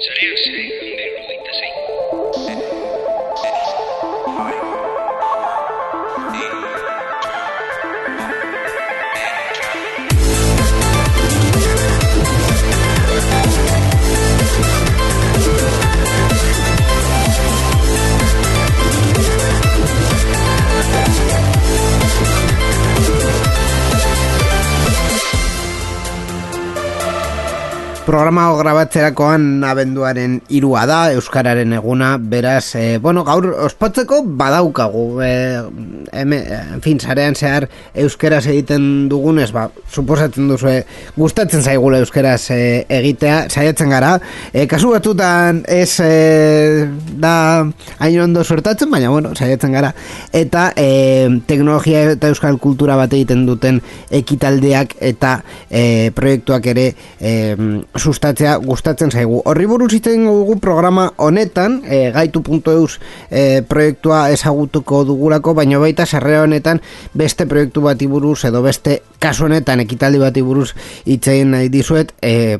salirse de ruta, sí. Programa hau grabatzerakoan abenduaren irua da, Euskararen eguna, beraz, e, bueno, gaur ospatzeko badaukagu, e, eme, en fin, zarean zehar Euskaraz egiten dugunez, ba, suposatzen duzu, gustatzen zaigula Euskaraz e, egitea, saiatzen gara, e, kasu batzutan ez e, da hain ondo suertatzen, baina, bueno, saiatzen gara, eta e, teknologia eta euskal kultura bat egiten duten ekitaldeak eta e, proiektuak ere e, sustatzea gustatzen zaigu. Horri buruz iten dugu programa honetan, e, gaitu.eus e, proiektua ezagutuko dugulako, baina baita sarrera honetan beste proiektu bati buruz edo beste kasu honetan ekitaldi bati buruz itzein nahi dizuet e,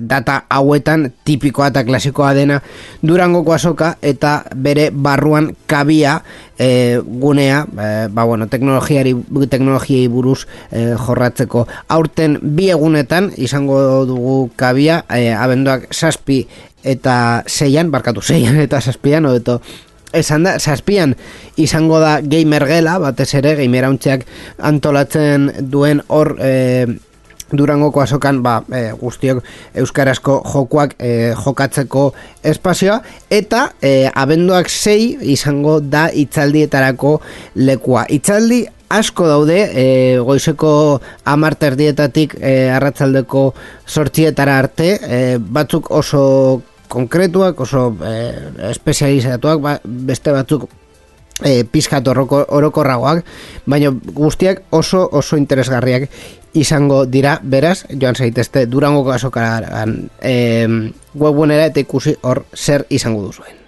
data hauetan tipikoa eta klasikoa dena durangoko azoka eta bere barruan kabia e, gunea, e, ba bueno, teknologiari teknologiei buruz e, jorratzeko. Aurten bi egunetan izango dugu kabia, e, abenduak saspi eta zeian, barkatu zeian eta saspian, odeto esan da, saspian izango da gamer gela, batez ere, gamer antolatzen duen hor e, Durangoko azokan ba, e, guztiok euskarazko jokoak e, jokatzeko espazioa eta e, abenduak sei izango da itzaldietarako lekua. Itzaldi asko daude e, goizeko amarter dietatik e, arratzaldeko sortzietara arte e, batzuk oso konkretuak oso e, espezializatuak ba, beste batzuk e, pizkat orokorragoak, baina guztiak oso oso interesgarriak izango dira, beraz, joan zaitezte durango azokaran e, webunera eta ikusi hor zer izango duzuen.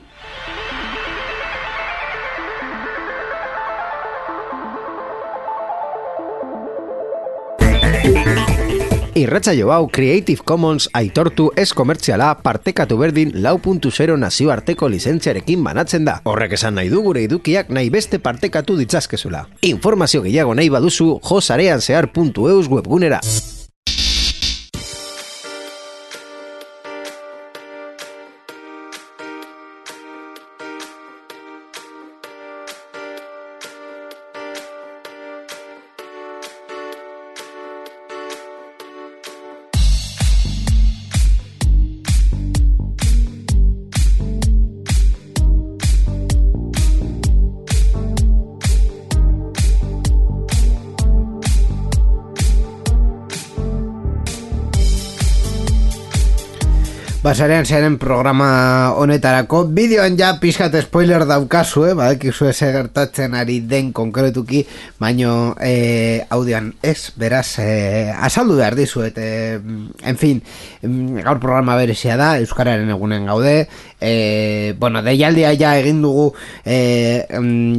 Irratsaio hau Creative Commons aitortu ez komertziala partekatu berdin lau puntu zero nazioarteko lizentziarekin banatzen da. Horrek esan nahi du gure idukiak nahi beste partekatu ditzazkezula. Informazio gehiago nahi baduzu josarean zehar.eus webgunera. Basarean zeren programa honetarako Bideoan ja pizkat spoiler daukazu, eh? Badakizu eze gertatzen ari den konkretuki Baino eh, audioan ez, beraz eh, Azaldu behar dizuet eh, En fin, gaur programa berezia da Euskararen egunen gaude eh, Bueno, deialdia ja egin dugu eh,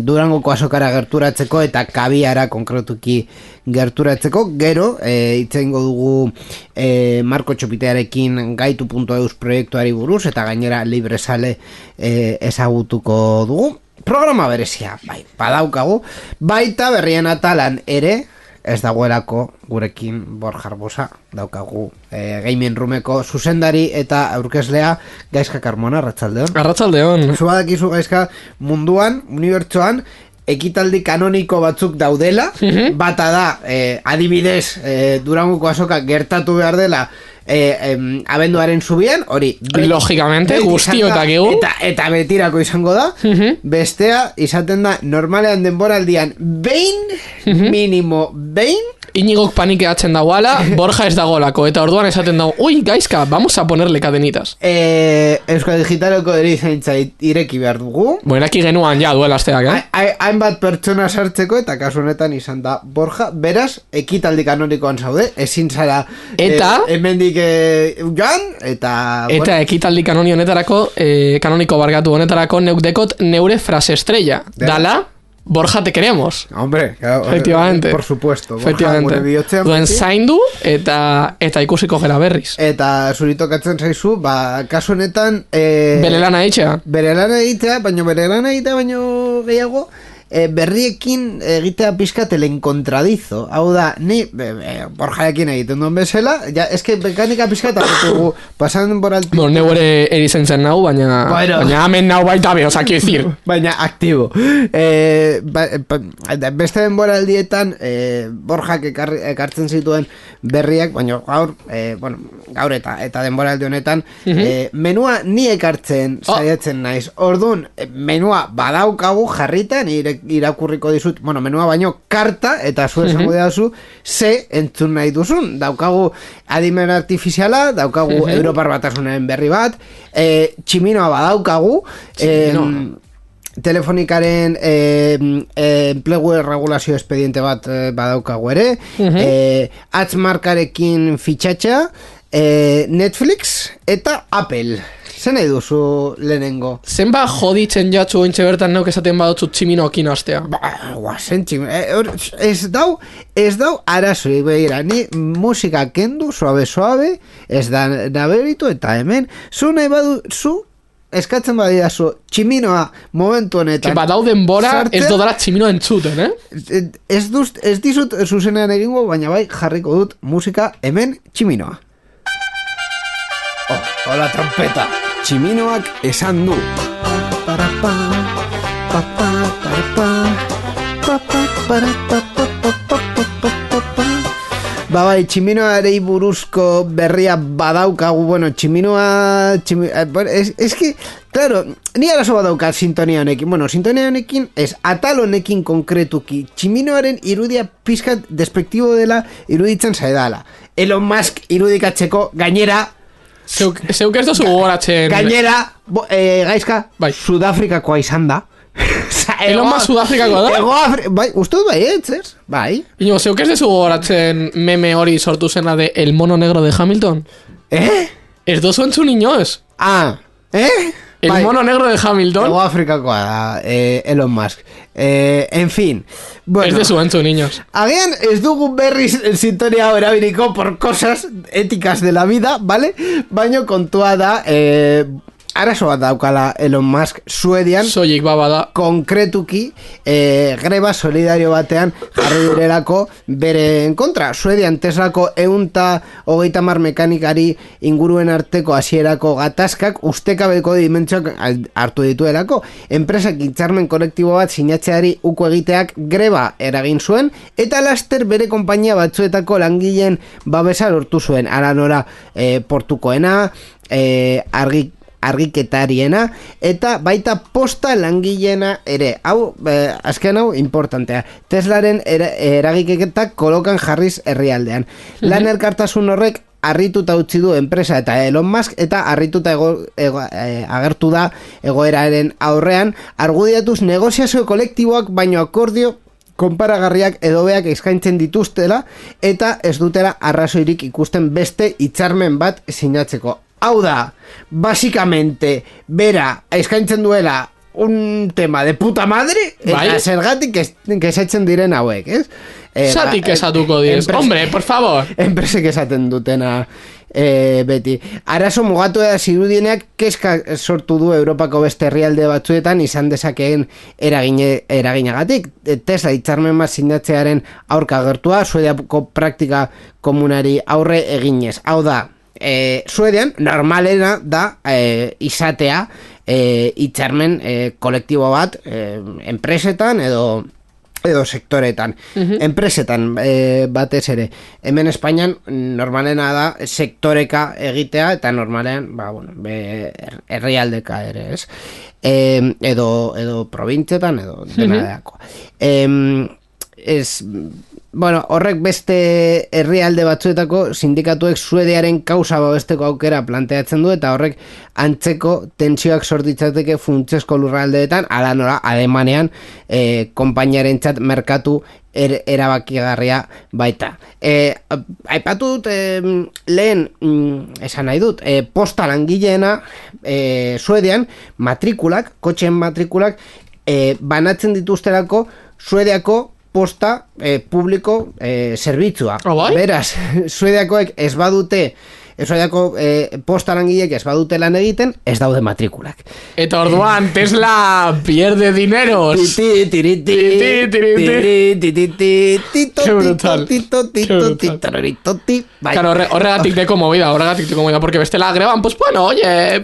Durangoko azokara gerturatzeko Eta kabiara konkretuki gerturatzeko. Gero, eh, itzengo dugu eh, Marko Txopitearekin gaitu.eus proiektuari buruz eta gainera libre sale e, ezagutuko dugu. Programa berezia, bai, badaukagu. Baita berrien atalan ere ez dagoelako gurekin Borja Arbosa daukagu e, gaming roomeko zuzendari eta aurkezlea Gaizka Carmona, Arratsaldeon. Arratsaldeon. Zubadakizu Gaizka munduan, unibertsoan ekitaldi kanoniko batzuk daudela, bata da, eh, adibidez, eh, durangoko azoka gertatu behar dela, eh, em, abenduaren zubian, hori Logikamente, guztiotak egu eta, eta betirako izango da. Bestea, izaten da normalean denboraldian behin minimo behin Inigok panikeatzen dagoala, Borja ez dagolako Eta orduan esaten dago, ui, gaizka, vamos a ponerle cadenitas eh, Euskal Digitaleko erizaintza ireki behar dugu Bueno, aquí genuan ja duela asteak, eh? Ha- Hainbat pertsona sartzeko eta kasu honetan izan da Borja, beraz, ekitaldi kanonikoan zaude Ezin zara Eta? eh, Hemendik eh, joan Eta Eta ekitaldi kanoni honetarako, eh, kanoniko bargatu honetarako neuk dekot neure frase estrella. Dala, Borja te queremos. Hombre, claro, Efectivamente. por supuesto. Borja, Efectivamente. gure Duen zaindu eta eta ikusiko gera berriz. Eta zuri tokatzen zaizu, ba, kasu honetan... E, Bere lana itxea. bere lana egitea, baino bere lana egitea baino gehiago, e, berriekin egitea pizkatelen kontradizo. Hau da, ni be, be, borjarekin egiten duen bezala, ja, eske mekanika pizkata dugu pasan boralti. Bueno, neu ere erizen zen nau, baina, Bueno. baina hemen nau baita be, quiero decir. Baina aktibo. E, ba, ba, beste denboraldietan e, Borjak ekarri, ekartzen zituen berriak, baina gaur, e, bueno, gaur eta eta denboraldi honetan, e, menua ni ekartzen Oh. saiatzen naiz. Ordun e, menua badaukagu jarrita, ni ire- irakurriko dizut, bueno, menua baino karta eta zu esango didazu ze entzun nahi duzun. Daukagu adimen artifiziala, daukagu Europar batasunaren berri bat, e, tximinoa badaukagu, em, telefonikaren eh, eh, enplegu regulazio expediente bat eh, badaukagu ere. Eh, atzmarkarekin fitxatxa eh, Netflix eta Apple zen nahi duzu lehenengo Zenba joditzen jatzu ointxe bertan neuk esaten badotzu tximinoekin astea. Ba, guazen txim, hor, ez dau, ez dau arazoi, begira, ni musika kendu, suabe, suabe, ez da naberitu, eta hemen, zu nahi badu, zu, eskatzen badia zu, tximinoa momentu honetan. badau denbora sartzea, ez dodala tximino entzuten, eh? ez, duz, ez dizut zuzenean egingo, baina bai jarriko dut musika hemen tximinoa. Oh, hola trompeta. Tximinoak esan du. Ba bai, tximinoarei buruzko berria badaukagu, bueno, tximinoa... Tximi, eh, es, es que, claro, ni arazo badauka sintonia honekin. Bueno, sintonia honekin, ez atal honekin konkretuki. Tximinoaren irudia pizkat despektibo dela iruditzen zaidala. Elon Musk irudikatzeko gainera, Zeuk, zeuk ez dozu gogoratzen. gainera, bo, eh, gaizka, Bai. Sudafrikakoa izan da. Osea, Elon Musk Sudafrikakoa da? Ego Afri... Bai, uste dut bai, ez, ez? Bai. Ino, zeuk ez dezu gogoratzen meme hori sortu zena de El mono negro de Hamilton? Eh? Ez dozu entzun inoz? Ah, eh? El Bai. mono negro de Hamilton? Ego Afrikakoa da, eh, Elon Musk. Eh, en fin. Bueno, Ez dezu entzun inoz. Agian ez dugu berriz sintonia hau erabiliko por cosas éticas de la vida, ¿vale? Baino kontua da, eh, arazo bat daukala Elon Musk Suedian, Soilik baba da. konkretuki eh, greba solidario batean jarri direlako bere kontra. Suedian Teslako eunta hogeita mar mekanikari inguruen arteko hasierako gatazkak ustekabeko dimentsioak hartu dituelako. Enpresak hitzarmen kolektibo bat sinatzeari uko egiteak greba eragin zuen eta laster bere konpainia batzuetako langileen babesa lortu zuen. Ara nora eh, portukoena, eh, argi argiketariena eta baita posta langileena ere. Hau, eh, azken hau, importantea. Teslaren era, eragiketak kolokan jarriz herrialdean. Lan elkartasun horrek harrituta utzi du enpresa eta Elon Musk eta harrituta ego, ego, eh, agertu da egoeraren aurrean argudiatuz negoziazio kolektiboak baino akordio konparagarriak edo beak eskaintzen dituztela eta ez dutela arrazoirik ikusten beste hitzarmen bat sinatzeko. Hau da, basikamente, bera eskaintzen duela un tema de puta madre eta Bai. zergatik ez- kesatzen diren hauek, ez? Eh, Zatik ba, esatuko diez. enpresa- Hombre, por favor. enpresek esaten dutena e, beti. Arazo mugatu da zirudieneak keska sortu du Europako beste herrialde batzuetan izan dezakeen eragine, eraginagatik. E, Tesla hitzarmen bat sinatzearen aurka gertua, Suediako praktika komunari aurre eginez. Hau da, e, Suedian normalena da e, izatea e, hitzarmen e, kolektibo bat e, enpresetan edo edo sektoretan, enpresetan e, batez ere. Hemen Espainian normalena da sektoreka egitea eta normalean, ba, bueno, be, her- herrialdeka ere, ez? E, edo, edo probintzetan, edo dena deako. Em, ez, bueno, horrek beste herrialde batzuetako sindikatuek suediaren kausa babesteko aukera planteatzen du eta horrek antzeko tentsioak sortitzateke funtsesko lurraldeetan, ala nora, alemanean e, konpainiaren txat merkatu er, erabakigarria baita. E, aipatu dut e, lehen mm, esan nahi dut, e, posta langileena e, Suedian matrikulak, kotxeen matrikulak e, banatzen dituzterako Suediako posta eh, publiko eh, zerbitzua. Ah, bai? Beraz, Suediakoek ez badute Suediako eh, posta langileek ez badute lan egiten, ez daude matrikulak. Eta orduan, Tesla pierde dineros. Bai. Claro, horre- horregatik deko movida, horregatik deko movida, porque bestela greban, pues bueno, oye,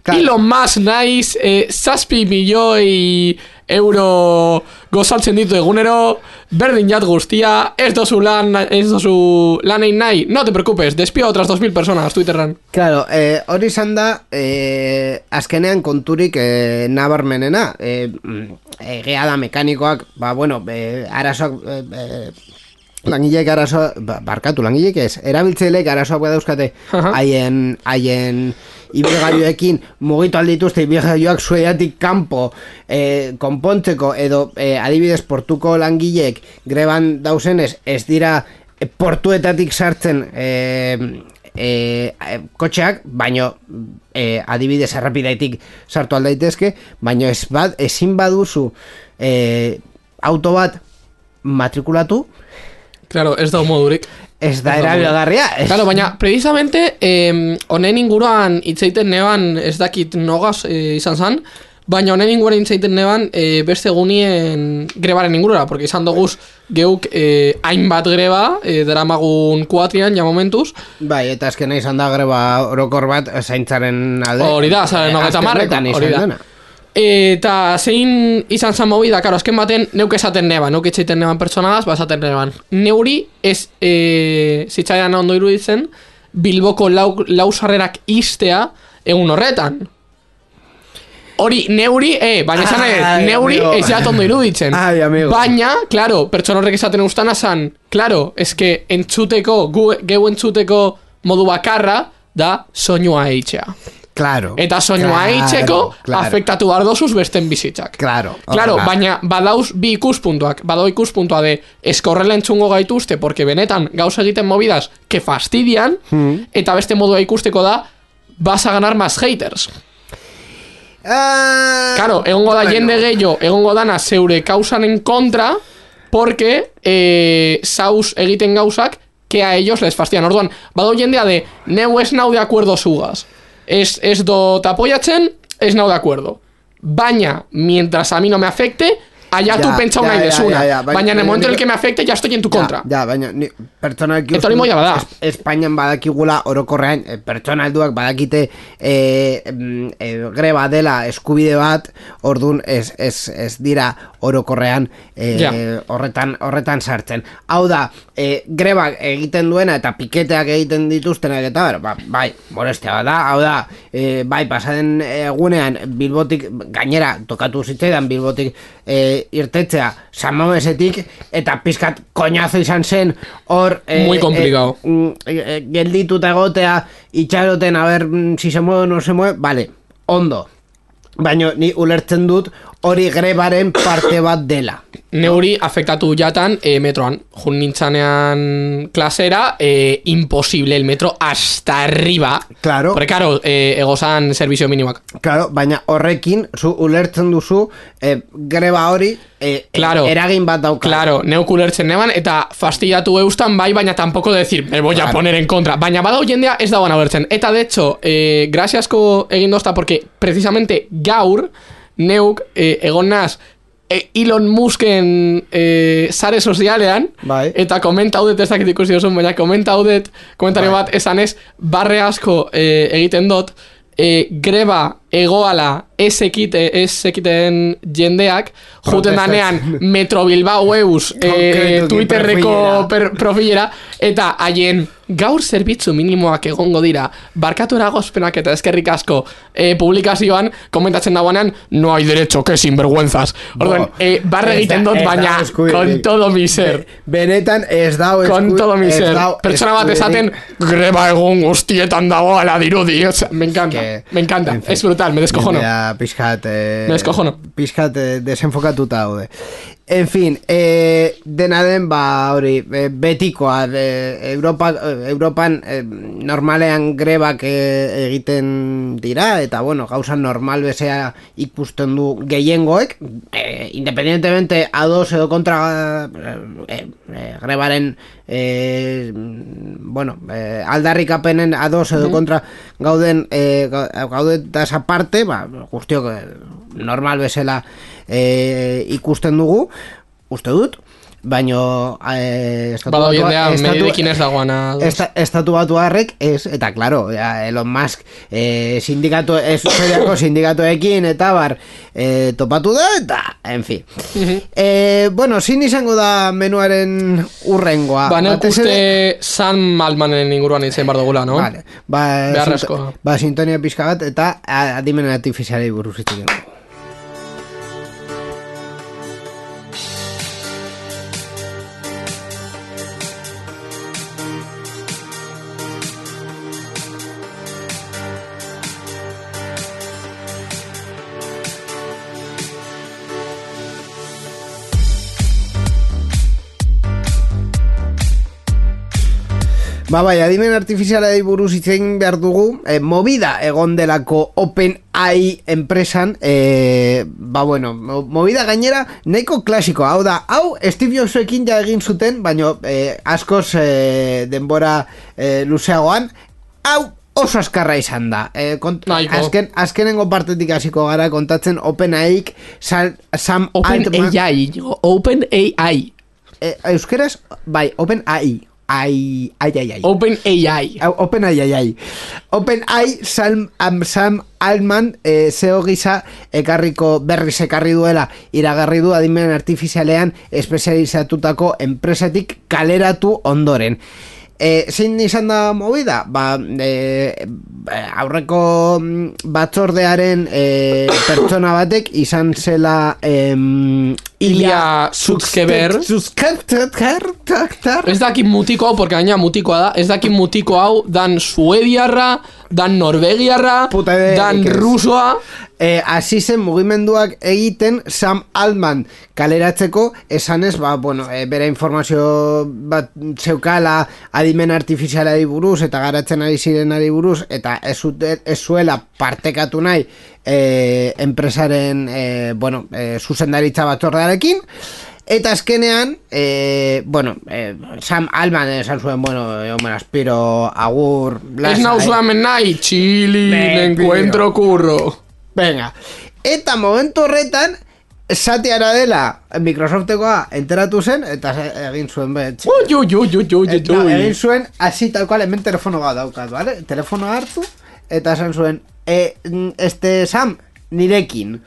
Claro. Elon Musk naiz, eh, zazpi milioi euro gozaltzen ditu egunero, berdin jat guztia, ez dozu lan, ez dozu lan nahi, no te preocupes, despio otras 2000 personas, Twitterran. Claro, eh, hori izan da, eh, azkenean konturik eh, nabarmenena, eh, mm, egia da mekanikoak, ba, bueno, eh, arazoak, eh, langileek arazoa, ba, barkatu, langileek ez, erabiltzaileek arazoak badauzkate haien, haien ibilgailuekin mugitu aldituzte ibilgailuak zueatik kanpo eh, konpontzeko edo eh, adibidez portuko langileek greban dauzenez ez dira eh, portuetatik sartzen eh, eh, kotxeak, baino eh, adibidez errepidetik sartu aldaitezke, baino ez bat, ezin baduzu eh, auto bat matrikulatu, Claro, ez da modurik. ez da erabilgarria. ez- Claro, baina, precisamente, eh, honen inguruan itzeiten neban, ez dakit nogaz eh, izan zan, baina honen inguruan itzeiten neban eh, beste gunien grebaren ingurura, porque izan doguz geuk eh, hainbat greba, eh, daramagun kuatrian, ja momentuz, Bai, eta azkena izan da greba orokor bat zaintzaren alde. hori da, zaren Eh, hogeita marreko, hori da. dena. Eta zein izan zan movida, karo, azken baten neuk esaten neban, neuk etxeiten neban pertsonagaz, ba esaten neban. Neuri ez e, zitzaidan ondo iruditzen, Bilboko lau, lau sarrerak istea egun horretan. Hori, neuri, eh, baina esan Ai, neuri amigo. ez jat ondo iruditzen. Ai, amigo. Baina, claro, pertsona horrek esaten ustana zan, claro, eske entzuteko, gu, geu entzuteko modu bakarra, da soinua eitzea. Claro. Eta soinua Claro, eitzeko claro. afektatu behar dozuz besten bizitzak. Claro. Claro, horrela. baina badauz bi ikuspuntuak. Badau ikuspuntua de eskorrela entzungo gaituzte, porque benetan gauza egiten movidas que fastidian, Hmm. eta beste modua ikusteko da, vas a ganar más haters. Ah, Claro, egongo da bueno. jende gehiago, egongo dana zeure kausanen kontra, porque eh, saus egiten gauzak que a ellos les fastidian. Orduan, badau jendea de, neu ez nau de acuerdo zugaz. Ez, ez do tapoiatzen, ez nau de acuerdo. Baina, mientras a mí no me afecte, Ya, pentsau ya, nahi ya, desuna. ya, ya, baina- Baina en el momento en el que me afecte, ya estoy en tu contra. Ja, ja, baina ni, pertsonalki Eta hori uste moia dut bada. Es- Espainian badakigula orokorrean eh, pertsona helduak badakite eh, mm, eh, greba dela eskubide bat, ordun ez, ez, ez dira orokorrean eh, Ja. horretan horretan sartzen. Hau da, eh, greba egiten duena eta piketeak egiten dituztenak eta ber, ba, bai, molestia bat da, hau da, eh, bai, pasaden egunean Bilbotik, gainera, tokatu zitzaidan Bilbotik eh, irtetzea San Mamesetik eta pizkat koñazo izan zen hor eh, Muy complicado. eh, eh, eh, geldituta egotea itxaroten a ber si se mueve o no se mueve vale, ondo baina ni ulertzen dut hori grebaren parte bat dela Neuri afektatu jatan e, metroan. Jun nintzanean klasera, e, imposible el metro hasta arriba. Claro. Porque, claro, e, egozan servizio minimoak. Claro, baina horrekin zu ulertzen duzu eh, greba hori eh, Claro. eragin bat dauka. Claro, neuk ulertzen neban, eta fastidiatu eustan bai, baina tampoco decir, me voy a Claro. poner en contra. Baina badau jendea ez dagoen abertzen. Eta, de hecho, eh, graciasko egin dozta, porque precisamente gaur, neuk eh, egon naz, eh, Elon Musken eh, sare sozialean, Bai. eta komenta haudet ez dakit ikusi duzun, baina komenta haudet, komentario Bai. bat esan ez, barre asko eh, egiten dut, eh, greba egoala ez ekite, ez ekiten jendeak, juten danean Metro Bilbao eus Konkretuki Twitterreko profilera. per, profilera, eta haien gaur zerbitzu minimoak egongo dira, barkatu eragozpenak eta eskerrik asko eh, publikazioan, komentatzen dagoenean, no hay derecho, que sinvergüenzas. Orduan, eh, barre egiten dut, baina dago con todo mi ser. Be- Benetan ez dau Con todo mi ser. Pertsona bat esaten, greba egun guztietan dago ala dirudi. O sea, me encanta, me encanta. Es brutal, me descojono. Jendea pixkat... Eh, Me descojono. Pixkat eh, desenfokatuta daude. En fin, e, dena den, ba, hori, e, betikoa, e, Europa, e, Europan e, normalean grebak e, egiten dira, eta, bueno, gauza normal bezea ikusten du gehiengoek, e, independientemente ados edo kontra e, e, grebaren e, bueno, e, aldarrikapenen ados edo kontra gauden e, ga- gauden da esa parte, ba, guztiok normal bezala e, ikusten dugu, uste dut, baino e, estatu Bada batua- estatu- ez dagoana. ados. Esta, estatu batu harrek ez, eta claro, Elon Musk e, sindikatu, ez sindikatuekin eta bar e, topatu da, eta, en fin. e, bueno, zin izango da menuaren urrengoa. Ba, nek uste San Malmanen inguruan izan bar dugula, no? Vale, ba, Beharrezkoa. sinto- ba, sintonia pixka bat, eta a- adimenen artifizialei buruz Ba, bai, adimen artifizialei buruz hitz egin behar dugu, e, movida egon delako Open AI enpresan, e, ba, bueno, mo- movida gainera nahiko klasiko, hau da, hau Steve Jobsekin ja egin zuten, baino e, askoz e, denbora e, luzeagoan, hau oso askarra izan da. E, kont azken, azkenengo partetik hasiko gara kontatzen Open AIk Sam, Sam Open Altman- AI, Open AI. e, euskeraz, bai, Open AI. Ai, ai, ai, ai. Open AI. Open AI, ai, ai. Open AI, Sam, am, Sam Altman, e, zeo gisa, ekarriko berriz ekarri duela, iragarri du adimen artifizialean espezializatutako enpresatik kaleratu ondoren. E, zein izan da movida? Ba, e, aurreko mm, batzordearen e, pertsona batek izan zela em, Ilya Sutskever. Sutskever Ez dakit mutiko hau, porque gaina mutikoa da, ez dakit mutiko hau, dan suediarra, dan norvegiarra, dan ez. rusoa, e, hasi zen mugimenduak egiten Sam Altman. Kaleratzeko esanez, ba, bueno, e, bera informazio bat zeukala adimen artifizialari buruz eta garatzen ari zirenari buruz eta ez, ez zuela partekatu nahi e, enpresaren e, bueno, e, zuzendaritza batzordearekin Eta azkenean, e, bueno, e, Sam Altman esan zuen, bueno, yo me aspiro agur... ez lasai. nauzua men nahi, txili, encuentro curro. Venga. Eta momentu horretan, sateara dela Microsoftekoa enteratu zen, eta egin zuen bet. Ui, ui, ui, ui, ui, Eta ui, egin ui. zuen, hasi tal cual, hemen telefono bat daukat, ¿vale? Telefono hartu, eta esan zuen, e, mm, este Sam, nirekin.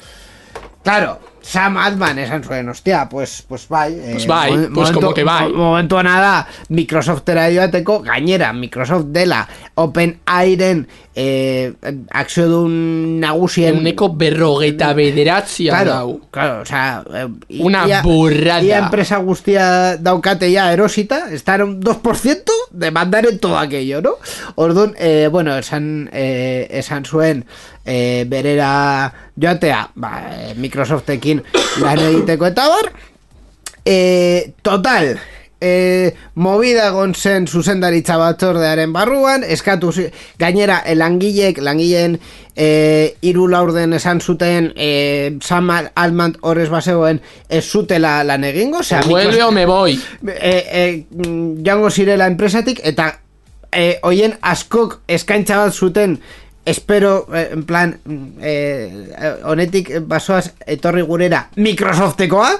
Claro, Sam Altman esan zuen, hostia, pues, pues bai. eh, Pues bai, momen- pues como que bai. mo- Momentua da, Microsoftera joateko, gainera, Microsoft dela, Open Airen, eh, akziodun nagusien... Euneko berrogeita bederatzia Claro, dau. claro, o sea, i- Una ia- burrada. Ia enpresa guztia daukate ya erosita, estar un 2% de mandar en todo aquello, ¿no? Orduan, eh, bueno, esan, eh, esan zuen eh, berera joatea, ba, Microsoftekin lan egiteko eta bar, E, total, e, movida egon zen zuzendaritza batzordearen barruan, eskatu gainera e, langilek, langileen e, iru laurden esan zuten e, Sam Altman horrez bazegoen ez zutela lan egingo, osea, Vuelve o me voy. e, e, mm, joango zirela enpresatik eta e, hoien askok eskaintza bat zuten espero, eh, en plan mm, eh, eh, honetik basoaz etorri gurera Microsoftekoa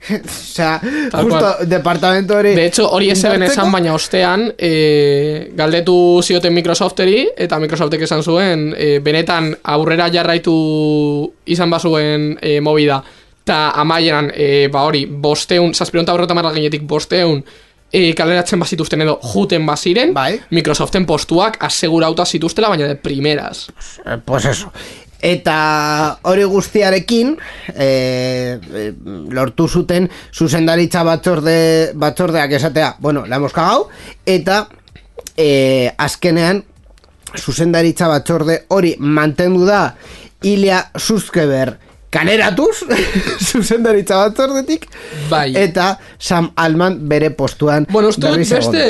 Osea, Tal justo departamento hori De hecho, hori indartzeko. esan, baina ostean, e, galdetu zioten Microsofteri, eta Microsoftek esan zuen, e, benetan aurrera jarraitu izan bazuen e, movida, eta amaieran, e, ba hori, bosteun, zazpironta berrota marra ginetik bosteun, e, kaleratzen bazituzten edo juten baziren, Bai. Microsoften postuak asegurauta zituztela, baina de primeras. Eh, pues eso eta hori guztiarekin eh, eh, lortu zuten zuzendaritza batzorde, batzordeak esatea bueno, la hemos cagao eta eh, azkenean zuzendaritza batzorde hori mantendu da Ilya Suskeber kaleratuz, zuzendaritza batzordetik, Bai. eta Sam Alman bere postuan Bueno, uste dut beste,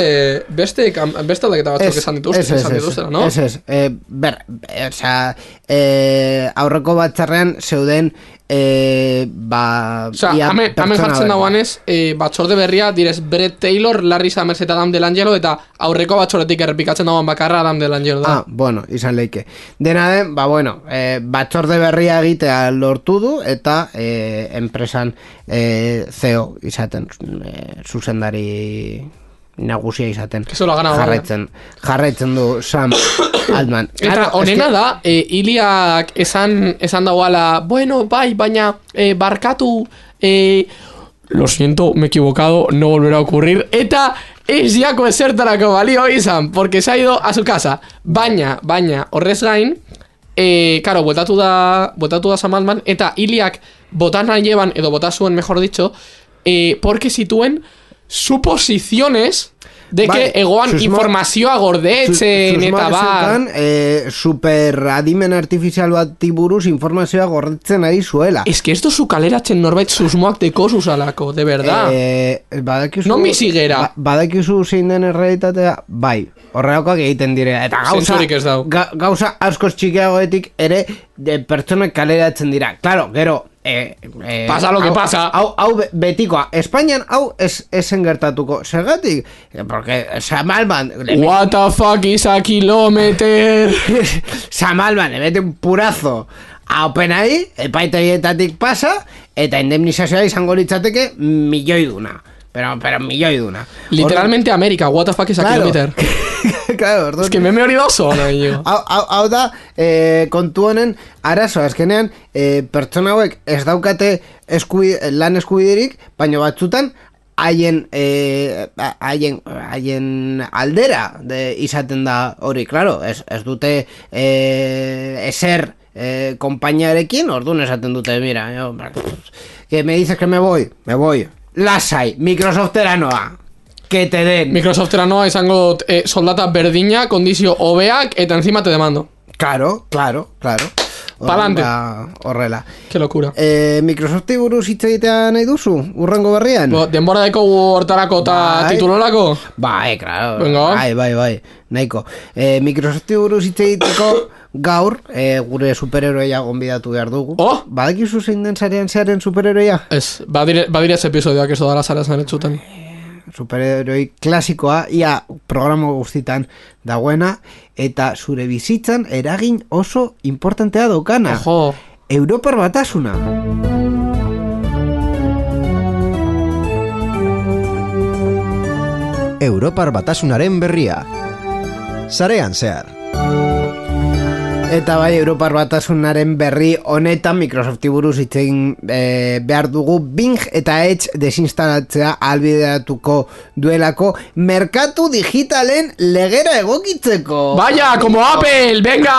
beste, kam- beste aldaketa batzuk esan ez, ez, esan ez, dituztela, no? Ez, ez, eh, ber, eh, osea, eh, aurreko batzarrean zeuden eh, ba, Osea, ia hemen, hemen pertsona jartzen berri. dagoanez, eh, batzorde berria direz Brett Taylor, Larry Summers eta Adam Delangelo, eta aurreko batzordetik errepikatzen dagoan bakarra Adam Delangelo da. Ah, bueno, izan leike. Dena den, ba, bueno, eh, batzorde berria egitea lortu du, eta eh, enpresan eh, CEO izaten, eh, zuzendari nagusia izaten. Jarraitzen, jarraitzen du Sam Altman. Eta honena eske- da, e, Iliak esan, esan dagoala, bueno, bai, baina e, barkatu, e, lo siento, me he equivocado, no volverá a ocurrir, eta ez diako esertarako balio izan, porque se ha ido a su casa. Baina, baina, horrez gain, e, karo, botatu da, botatu da Sam Altman, eta Iliak botan nahi llevan, edo bota zuen, mejor dicho, e, porque zituen suposiciones de Bai, que egoan susmo- informazioa gordetzen eta bar. zeukan, eh, super adimen artifizial bat buruz informazioa gordetzen ari zuela. Es que esto su kaleratzen norbait susmoak deko zuzalako, de verdad. Eh, badakizu, Non bizi gera? ba- badakizu zein den errealitatea, bai, horrelakoak egiten dire. Eta gauza, ez dau. ga, gauza askoz txikiagoetik ere de pertsonak kaleratzen dira. Claro, gero, eh, eh, Pasa lo que hau- pasa. Hau, hau be- betikoa. Espainian hau ez, esen gertatuko. Zergatik? Eh, Porque Samalban... What the fuck is a kilometer? Samalban, le mete un purazo a OpenAI, epaitegietatik pasa, eta indemnizazioa izango litzateke milioi duna. Pero, pero milioi duna. Literalmente América, what the fuck is a Claro. kilometer? claro, orduan- Es que me he hori oso ona, yo. Hau, hau, hau da, eh, kontu honen, arazo, azkenean, eh, pertsona hauek ez daukate eskubi, lan eskubiderik, baina batzutan, haien, eh, haien, haien aldera de, izaten da hori, claro, ez, ez dute eh, eser eh, kompainiarekin, orduan esaten dute, mira, yo, que me dices que me voy, me voy, lasai, Microsoftera noa, que te den. Microsoftera noa izango dut eh, soldata berdina, kondizio hobeak, eta encima te demando. Claro, claro, claro. Pa'lante. Horrela. Qué locura. Eh, Microsofti buruz hitz egitea nahi duzu? Urrengo berrian? Bo, denbora deko hortarako eta Bai. titulolako? Bai, claro. Venga. Bai, bai, bai. Nahiko. Eh, Microsofti buruz hitz egiteko gaur eh, gure superheroia gonbidatu behar dugu. Oh! Badakizu zein den zarean zearen superheroia? Ez, badire, badire ez episodioak ez dara zara zan etxuten. Superheroi klasikoa, ia programa guztitan dagoena, eta zure bizitzan eragin oso importantea daukana. Ojo, Europar batasuna. Europar batasunaren berria. Sarean zehar. Eta bai, Europar batasunaren berri honetan Microsofti buruz hitz egin eh, behar dugu Bing eta Edge desinstalatzea albideratuko duelako merkatu digitalen legera egokitzeko. Vaya, como Apple, venga!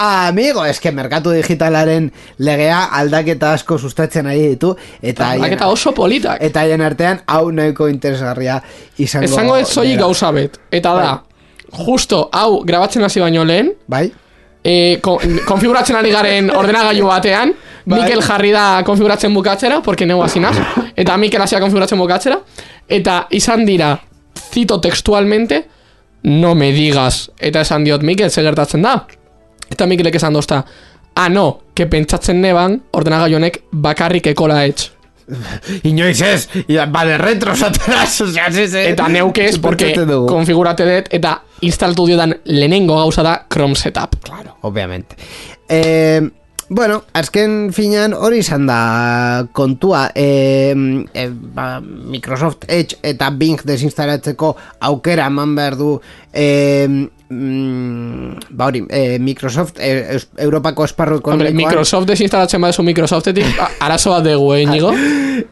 Amigo, eske merkatu digitalaren legea aldaketa asko sustatzen ari ditu eta Aldaketa oso politak. eta haien artean hau nahiko interesgarria izango Esango ez soilik dela. gauza bet. Eta da, justo hau grabatzen hasi baino lehen, Bai? E, kon, konfiguratzen ari garen ordenagailu batean, Bai. Mikel jarri da konfiguratzen bukatzera, porque neu hasinaz, eta Mikel hasia konfiguratzen bukatzera, eta izan dira, cito textualmente, no me digas, eta esan diot Mikel, ze gertatzen da? Eta Mikelek esan dozta, ah no, que pentsatzen neban, ordenagailu honek bakarrik ekola etx. Inoiz ez, ia, ba de retros atrás, osea, sí, sí. Eta neuke ez, porque konfigurate dut, eta instalatu diodan lehenengo gauza da Chrome Setup. Claro, obviamente. Eh, bueno, azken finean hori izan da kontua. Eh, eh, ba, Microsoft Edge eta Bing desinstalatzeko aukera eman behar du eh, mm, ba hori, eh, Microsoft eh, es- Europako esparru Hombre, ekonomikoan Microsoft desinstalatzen badezu Microsoftetik, arazo bat dugu, eh, Inigo?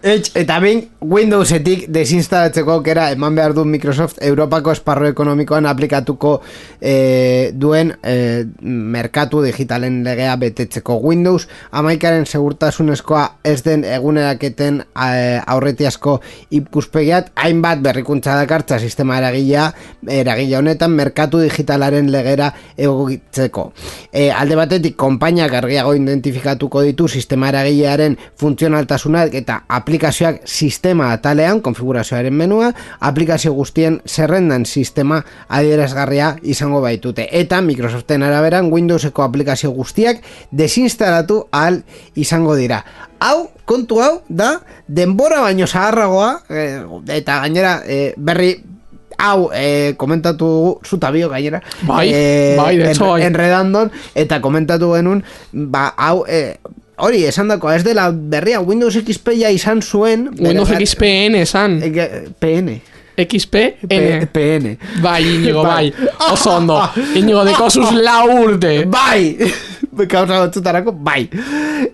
Edge eta Bing Windowsetik desinstalatzeko aukera eman behar du Microsoft Europako esparru ekonomikoan aplikatuko eh, duen eh, merkatu digitalen legea betetzeko Windows amaikaren segurtasunezkoa ez den eguneraketen eh, aurretiazko ikuspegiat hainbat berrikuntza dakartza sistema eragilea eragile honetan merkatu digital digitalaren legera egokitzeko. E, alde batetik, konpainiak argiago identifikatuko ditu sistema eragilearen funtzionaltasunak eta aplikazioak sistema atalean, konfigurazioaren menua, aplikazio guztien zerrendan sistema adierazgarria izango baitute. Eta Microsoften araberan Windowseko aplikazio guztiak desinstalatu al izango dira. Hau, kontu hau, da, denbora baino zaharragoa, eh, eta gainera, eh, berri, hau, eh, komentatu dugu, zuta bio gainera, Bai, bai, de hecho, bai. enredandon, eta komentatu genuen, ba, hau, eh, hori, esan dako, ez dela berria, Windows XP ja izan zuen, Windows bere- XPN esan. Eh, PN. XPN. P- PN. Bai, Inigo, Bai. bai. Oso ondo. Inigo de kosuz lau urte. Bai! Kausa batzutarako, bai.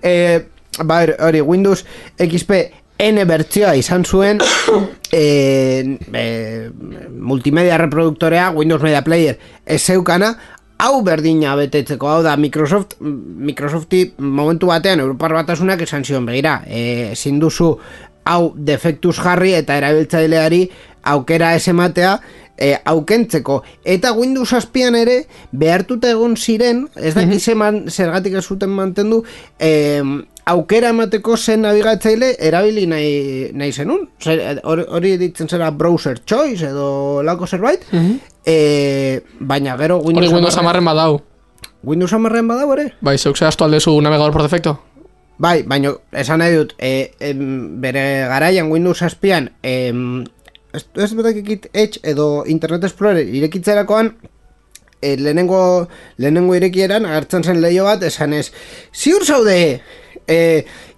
E, ba, hori, Windows XP N bertzioa izan zuen e, e, multimedia reproduktorea, Windows Media Player ez zeukana, hau berdina betetzeko, hau da Microsoft, Microsofti momentu batean Europar batasunak esan zion begira, e, ezin duzu hau defektuz jarri eta erabiltzaileari aukera ez ematea e, aukentzeko. Eta Windows azpian ere behartuta egon ziren ez dakiz eman zergatik ez zuten mantendu e, aukera emateko zen nabigatzaile erabili nahi, nahi zenun. Zer- hori hori ditzen zera browser choice edo lako zerbait. E, baina gero Hori Windows, Windows amarren badau. Windows amarren badago ere. Bai, zeuk zehaztu aldezu navegador por defecto. Bai, baina esan nahi dut, e, em, bere garaian Windows azpian, em, ez, ez betakikit Edge edo Internet Explorer irekitzerakoan, e, lehenengo, lehenengo irekieran agertzen zen leio bat, esan ez, ziur zaude e,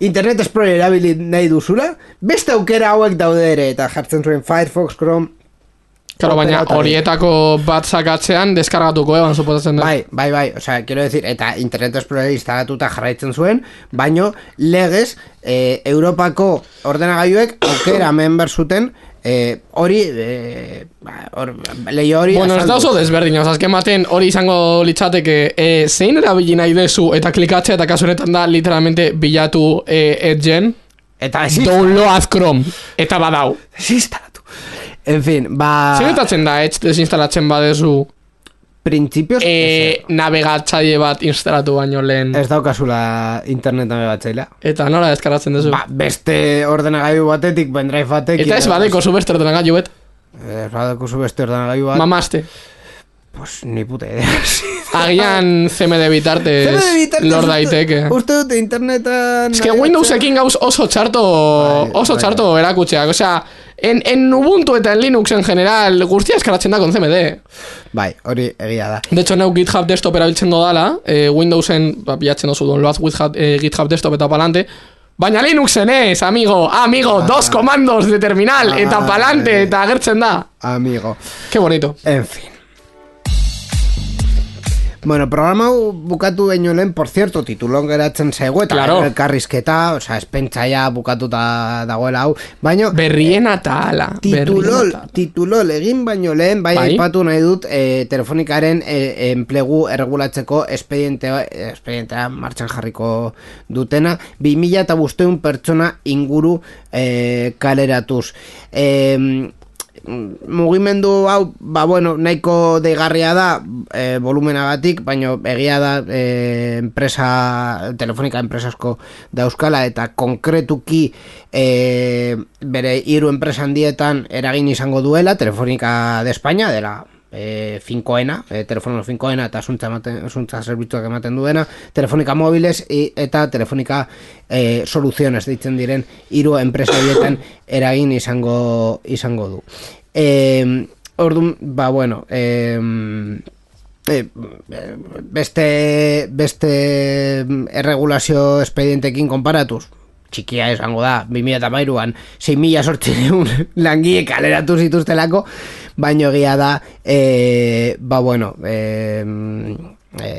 Internet Explorer erabili nahi duzula, beste aukera hauek daude ere, eta jartzen zuen Firefox, Chrome, Claro, baina horietako bat sakatzean deskargatuko eban, suposatzen da. Bai, bai, bai, o sea, quiero decir, eta Internet Explorer instalatuta jarraitzen zuen, baino legez, eh, Europako ordenagailuek aukera hemen behar eh, hori, eh, ba, hor, leio hori... Bueno, ez da oso desberdin, oza, azken baten hori izango litzateke e, zein erabili nahi dezu eta klikatzea eta kasu honetan da literalmente bilatu e, edgen? Eta ez download Chrome. Eta badau. instalatu. En fin, ba... Zer da edge desinstalatzen badezu Principios... e, navegatzaile bat instalatu baino lehen Ez daukazula internet navegatzailea. eta nola deskargatzen duzu. Ba, beste ordenagailu batetik, pendrive batekin... eta ez badeko zu beste ordenagailu bet, Ez badeko zu beste ordenagailu bat... mamaste. Pues ni puta idea. Agian CMD bitartez lor uste- daiteke. Uste dut internetan... Es que Windowsekin gauz oso txarto, Bai, oso bai. txarto erakutxeak. O sea, en, en Ubuntu eta en Linux en general, guztia eskaratzen da con CMD. Bai, hori egia da. De hecho, neu GitHub desktop erabiltzen dodala, eh, Windowsen, ba, bilatzen dozu download GitHub, eh, GitHub desktop eta palante, Baina Linuxen ez, amigo, amigo, dos comandos de terminal, eta Ah, palante, eh. eta agertzen da. Amigo. Qué bonito. En fin. Bueno, programa bukatu baino lehen, por cierto, titulon geratzen zaigu, eta Claro. elkarrizketa, o sea, espentsaia bukatuta dagoela hau, baino... Berrien eta ala. Titulol, berrien titulol egin baino lehen, bai, Bai. aipatu nahi dut e, telefonikaren e, enplegu erregulatzeko espediente, espedientea martxan jarriko dutena, 2000 eta busteun pertsona inguru e, kaleratuz. E, mugimendu hau, ba bueno, nahiko deigarria da e, volumenagatik, baino egia da e, enpresa, telefonika enpresasko dauzkala eta konkretuki e, bere hiru enpresa handietan eragin izango duela, telefonika de España, dela e, finkoena, e, telefono finkoena eta zuntza, ematen, zuntza zerbitzuak ematen duena, telefonika mobiles i, eta telefonika e, soluziones deitzen diren hiru enpresa horietan eragin izango izango du. E, Orduan, ba bueno, e, e, beste beste erregulazio espedientekin konparatuz txikia esango da 2008an 6.000 sortzireun langile kaleratu zituztelako baino egia da e, ba bueno e, e,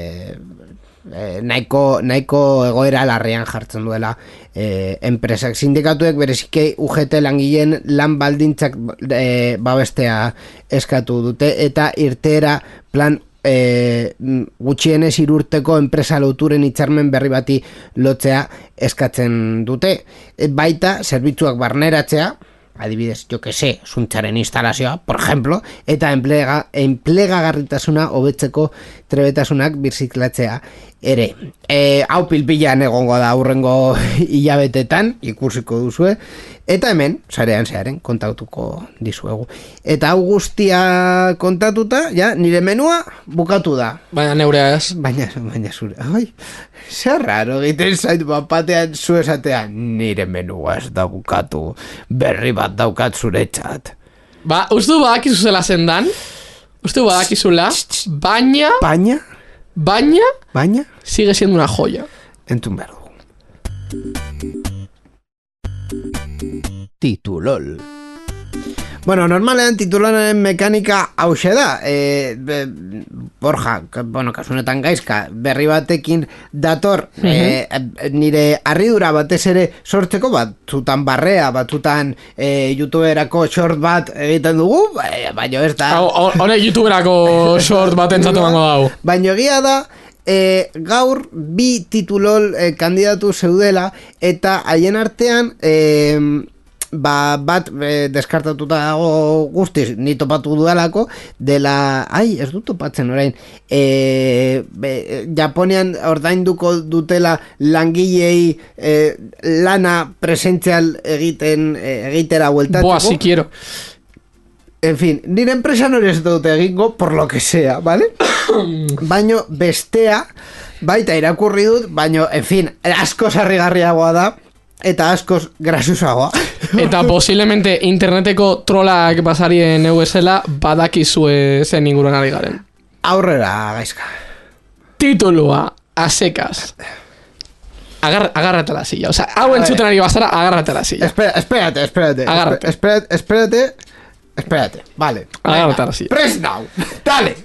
e, nahiko, nahiko egoera larrean jartzen duela e, enpresak sindikatuek bereziki UGT langileen lan baldintzak e, babestea eskatu dute eta irteera plan e, gutxienez irurteko enpresa loturen hitzarmen berri bati lotzea eskatzen dute. E, baita zerbitzuak barneratzea, adibidez, jo que se, zuntzaren instalazioa, por ejemplo, eta enplega, enplegagarritasuna hobetzeko trebetasunak birziklatzea ere. E, hau pilpilan egongo da aurrengo hilabetetan, ikusiko duzue, eta hemen, sarean zearen, kontatuko dizuegu. Eta hau guztia kontatuta, ja, nire menua bukatu da. Baina neurea ez. Baina, baina zure, ai, zer raro egiten zait bapatean zu esatean, nire menua ez da bukatu, berri bat daukat zuretzat. Ba, uste du badakizu zela zendan, uste du badakizula, baina, Baina, baina, baina, sigue siendo una joya. entzun behar dugu. Titulol. Bueno, normalean titulanaren mekanika hause da. E, be, Borja, bueno, kasunetan gaizka, berri batekin dator e, nire harridura batez ere sortzeko batzutan barrea, batzutan e, youtuberako short bat egiten dugu, e, baina ez da... Honek youtuberako short bat entzatu bango dau. Baina egia da, e, gaur bi titulol e, kandidatu zeudela eta haien artean e, ba, bat e, deskartatuta dago guztiz ni topatu dudalako dela, ai, ez dut topatzen orain e, be, Japonian ordainduko dutela langilei e, lana presentzial egiten e, egitera bueltatuko Boa, si quiero. En fin, nire enpresa nore ez dute egingo, por lo que sea, ¿vale? baino bestea, baita irakurri dut, baino, en fin, asko sarrigarriagoa da, eta askoz grasusagoa. Eta posiblemente interneteko trolak basarien neuesela badakizue zen inguruan ari garen. Aurrera, gaizka. Titulua, a secas. Agar, agárrate la silla. O sea, hau entzuten ari bazara, agárrate la silla. Espera, espérate, espérate. Agárrate. Espérate, espérate, espérate. Vale. Agárrate la silla. Press now. Dale.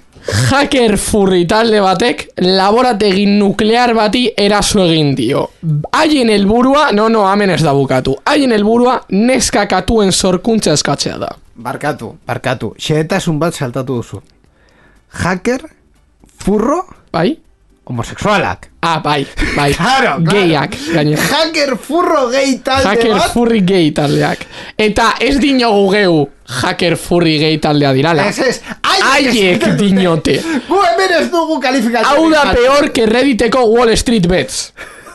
Hacker furri talde batek laborategi nuklear bati eraso egin dio. Haien helburua, no, no, hemen ez da bukatu. Haien helburua neska katuen sorkuntza eskatzea da. Barkatu, barkatu. Xehetasun bat saltatu duzu. Hacker, furro, Bai? Homosexualak. Ah, bai, bai. Claro, claro. Geiak, gainera. Hacker furro gehi talde Hacker bat. furry gay taldeak. Eta ez dinogu geu hacker furry gay taldea dirala. Ez ez, Haiek dinote. Gu hemen ez dugu kalifikatzen. Hau da peor que redditeko Wall Street Bets.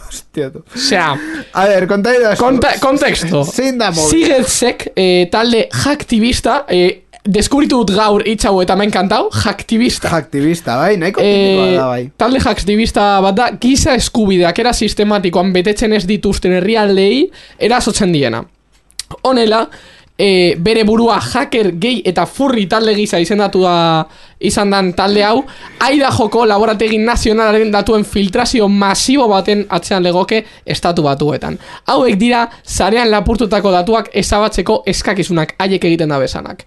Hostia, tu. Osea, A ver, kontai da. konta, konteksto. Zein da. Zigetzek eh, talde hacktivista, eh, deskubritu dut gaur itxau eta men kantau, hacktivista. Aktivista, bai, nahiko tipikoa da, bai. Talde hacktivista bat da, giza eskubideak era sistematikoan betetzen ez dituzten herrialdei erasotzen diena. Honela, e, bere burua hacker gay eta furri talde gisa izendatu da izan dan talde hau, aida joko laborategi nazionalaren datuen filtrazio masibo baten atzean legoke estatu batuetan. Hauek dira, zarean lapurtutako datuak ezabatzeko eskakizunak haiek egiten da besanak.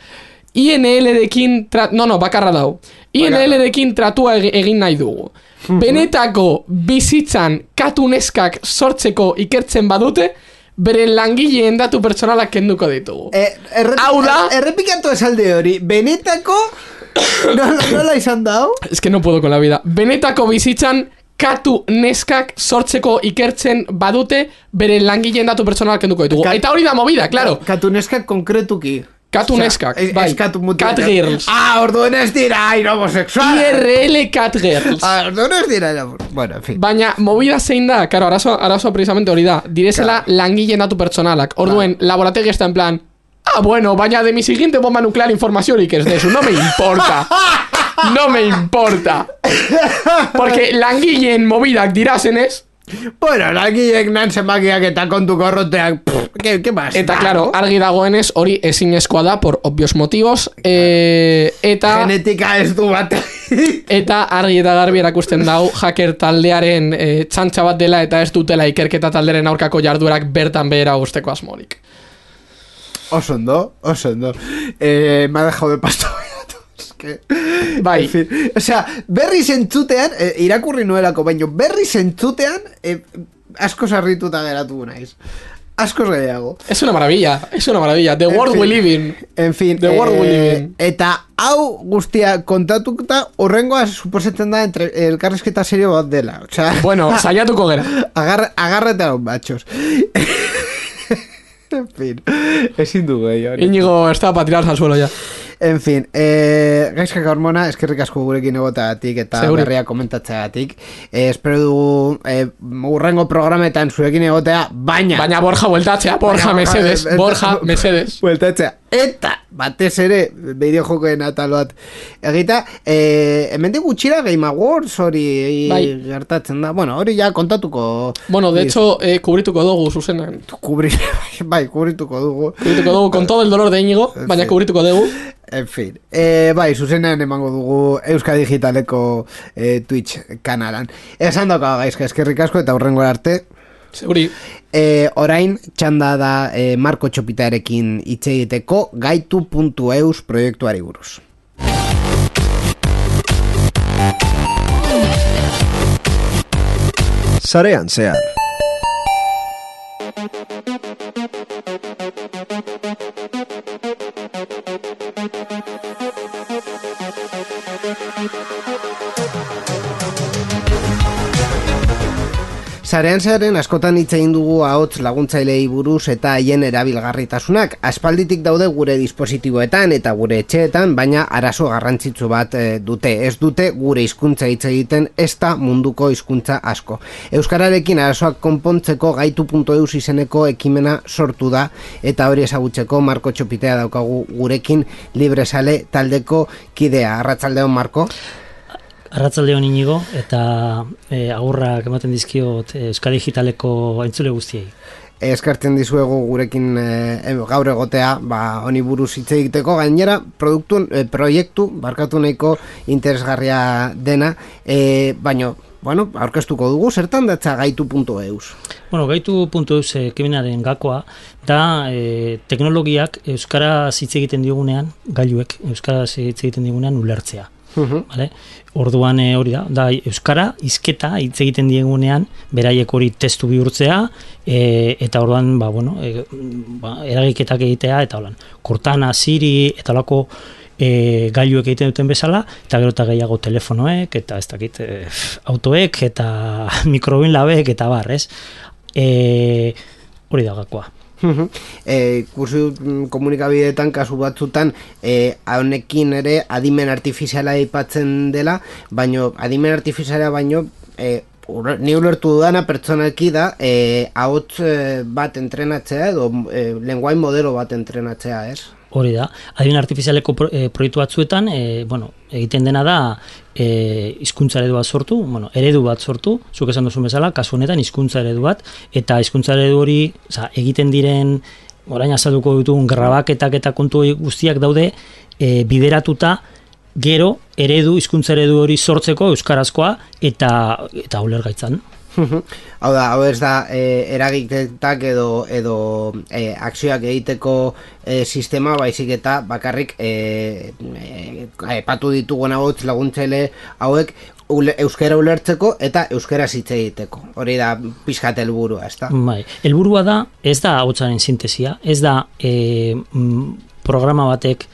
INL-rekin, tra- no, no, bakarra dau. INL-rekin tratua eg- egin nahi dugu. Benetako bizitzan katuneskak sortzeko ikertzen badute, beren langileen datu pertsonalak kenduko ditugu. Eh, errepi- Hau da- Errepikatu esalde hori. Benetako... Nola, nola izan dau? Es que no puedo con la vida. Benetako bizitzan katu neskak sortzeko ikertzen badute, beren langileen datu pertsonalak kenduko ditugu. Ka- Eta hori da movida, claro. Katuneskak konkretuki. Katu neskak, es, bai. Cat girls. Ah, orduen ez dira, homosexual. IRL cat girls. Ah, orduen ez dira. Bueno, en fin. Baina, movida zein da, karo, arazoa, arazoa precisamente hori da, direzela langileen datu pertsonalak. Orduen, laborategi está en plan, ah, bueno, baina de mi siguiente bomba nuclear informaziorik ez desu, no me importa. No me importa. Porque langileen movidak dirazenez, Bueno, lagiek nan zenbakiak eta kontu korroteak. ¿Qué, qué más? eta claro, argi dagoenez hori ezinezkoa da por obvios motivos, eh, eta... Genetika ez du bat. Eta argi eta garbi erakusten dau hacker taldearen e, txantxa bat dela eta ez dutela ikerketa talderen aurkako jarduerak bertan behera usteko asmorik. oso ondo, oso ondo. Eh, me ha dejado de pasto. Es que... Bai. En fin, o sea, berri zentzutean, eh, irakurri nuelako, baino, berri zentzutean, eh, asko sarrituta geratu naiz. Askoz gehiago. Es una maravilla, es una maravilla. The En world fin. we live in. En fin, The world we live in. eta hau guztia kontatuta horrengoa suposetzen da entre elkarrezketa serio bat dela. O sea, Bueno, saiatuko gera. agar, agárrate a los machos. en fin, ezin du gehi hori. Íñigo está para tirarse al suelo ya. En fin, eh, gaizkak hormona, eskerrik asko gurekin egoteagatik eta Seguri. berria komentatzeagatik. Eh, espero dugu eh, urrengo programetan zurekin egotea, baina... Baina Borja bueltatzea, Borja Baina, Mesedes, eh, Borja Mesedes. Bueltatzea. Eta, batez ere, bideo jokoen atal bat. Egita, eh, hemen gutxira Game Awards hori Bai. gertatzen da. Bueno, hori ja kontatuko... Bueno, de hecho, eh, kubrituko dugu zuzenan. Kubri, bai, kubrituko dugu. Kubrituko dugu con todo el dolor de Íñigo, baina Sí. kubrituko dugu. En fin, eh, bai, zuzenean emango dugu Euska Digitaleko eh, Twitch kanalan. Esan dauka gaizka eskerrik asko eta hurrengo arte. Seguri. Eh, orain txanda da eh, Marko Txopitarekin hitz egiteko gaitu.eus proiektuari buruz. Sarean zehar. Zarean zearen askotan hitz egin dugu ahots laguntzailei buruz eta haien erabilgarritasunak. Aspalditik daude gure dispositiboetan eta gure etxeetan, baina arazo garrantzitsu bat eh, dute. Ez dute gure hizkuntza hitz egiten ez da munduko hizkuntza asko. Euskararekin arazoak konpontzeko gaitu.eus izeneko ekimena sortu da eta hori ezagutzeko Marko Txopitea daukagu gurekin libresale taldeko kidea. Arratsaldeon Marko. Arratzalde hon inigo, eta e, agurrak ematen dizkiot e, Euskadi Digitaleko entzule guztiei. eskartzen dizuegu gurekin e, gaur egotea, ba, honi buruz hitz egiteko gainera produktu, e, proiektu barkatu nahiko interesgarria dena, e, baino bueno, aurkeztuko dugu, zertan datza gaitu.eus. Bueno, gaitu.eus ekimenaren gakoa, da e, teknologiak Euskara hitz egiten digunean, gailuek Euskara hitz egiten digunean ulertzea. Vale? Orduan e, hori da, da Euskara hizketa hitz egiten diegunean beraiek hori testu bihurtzea e, eta orduan ba, bueno, e, ba, eragiketak egitea eta holan. Cortana, Siri eta holako e, gailuek egiten duten bezala eta gero eta gehiago telefonoek eta ez dakit e, autoek eta mikrobin labek eta bar, ez? E, hori da gakoa. E, ikusi dut mm, komunikabideetan kasu batzutan e, honekin ere adimen artifiziala aipatzen dela, baino adimen artifiziala baino e, ni ulertu dudana pertsonalki da e, ahots bat entrenatzea edo e, lenguain modelo bat entrenatzea, ez? Hori da, adimen artifizialeko pro, e, proiektu batzuetan, e, bueno, egiten dena da e, hizkuntza eredu bat sortu, bueno, eredu bat sortu, zuk esan duzun bezala, kasu honetan hizkuntza eredu bat, eta hizkuntza eredu hori, oza, egiten diren, orain azalduko ditugun grabaketak eta kontu guztiak daude e, bideratuta gero eredu, hizkuntza eredu hori sortzeko euskarazkoa eta eta ulergaitzan. Hau da, hau ez da e, eragiketak edo edo e, akzioak egiteko e, sistema baizik eta bakarrik e, e, aipatu ditugun hauts laguntzaile hauek ule, euskara ulertzeko eta euskara hitz egiteko. Hori da pixkat helburua, ezta? Bai, helburua da, ez da hotzaren sintesia, ez da e, mm, programa batek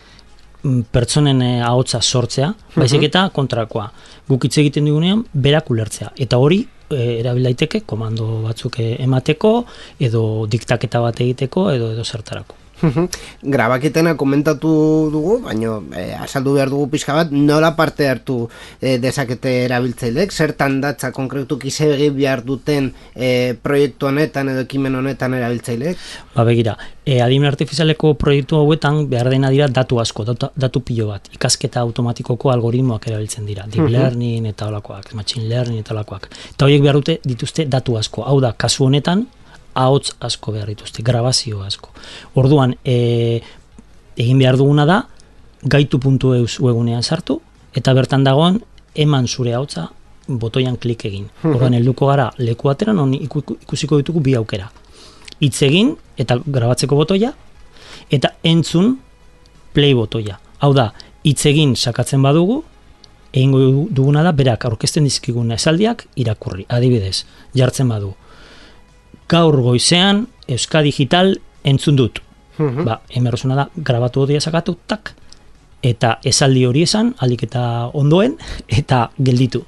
mm, pertsonen e, ahotsa sortzea, baizik eta kontrakoa. Guk hitz egiten digunean berak ulertzea. Eta hori e, erabil daiteke komando batzuk e, emateko edo diktaketa bat egiteko edo edo zertarako. Grabaketena komentatu dugu, baino e, azaldu behar dugu pixka bat, nola parte hartu e, dezakete erabiltzaileek, zertan datza konkretuki zer behar duten e, proiektu honetan edo ekimen honetan erabiltzaileek? Ba begira, e, adimen artifizialeko proiektu hauetan behar dena dira datu asko, datu, datu pilo bat, ikasketa automatikoko algoritmoak erabiltzen dira, deep learning eta olakoak, machine learning eta olakoak. Eta horiek behar dute dituzte datu asko, hau da, kasu honetan, ahots asko behar dituzte, grabazio asko. Orduan, e, egin behar duguna da, gaitu.eus webunean sartu, eta bertan dagoen, eman zure ahotsa botoian klik egin. Orduan, helduko gara leku ateran, non iku- ikusiko ditugu bi aukera hitz egin eta grabatzeko botoia eta entzun play botoia. Hau da, hitz egin sakatzen badugu, egingo du- duguna da berak aurkezten dizkigun esaldiak irakurri. Adibidez, jartzen badu. Gaur goizean Euska Digital entzun dut. Ba, emerrosuna da, grabatu botoia sakatu, tak, eta esaldi hori esan, alik eta ondoen, eta gelditu.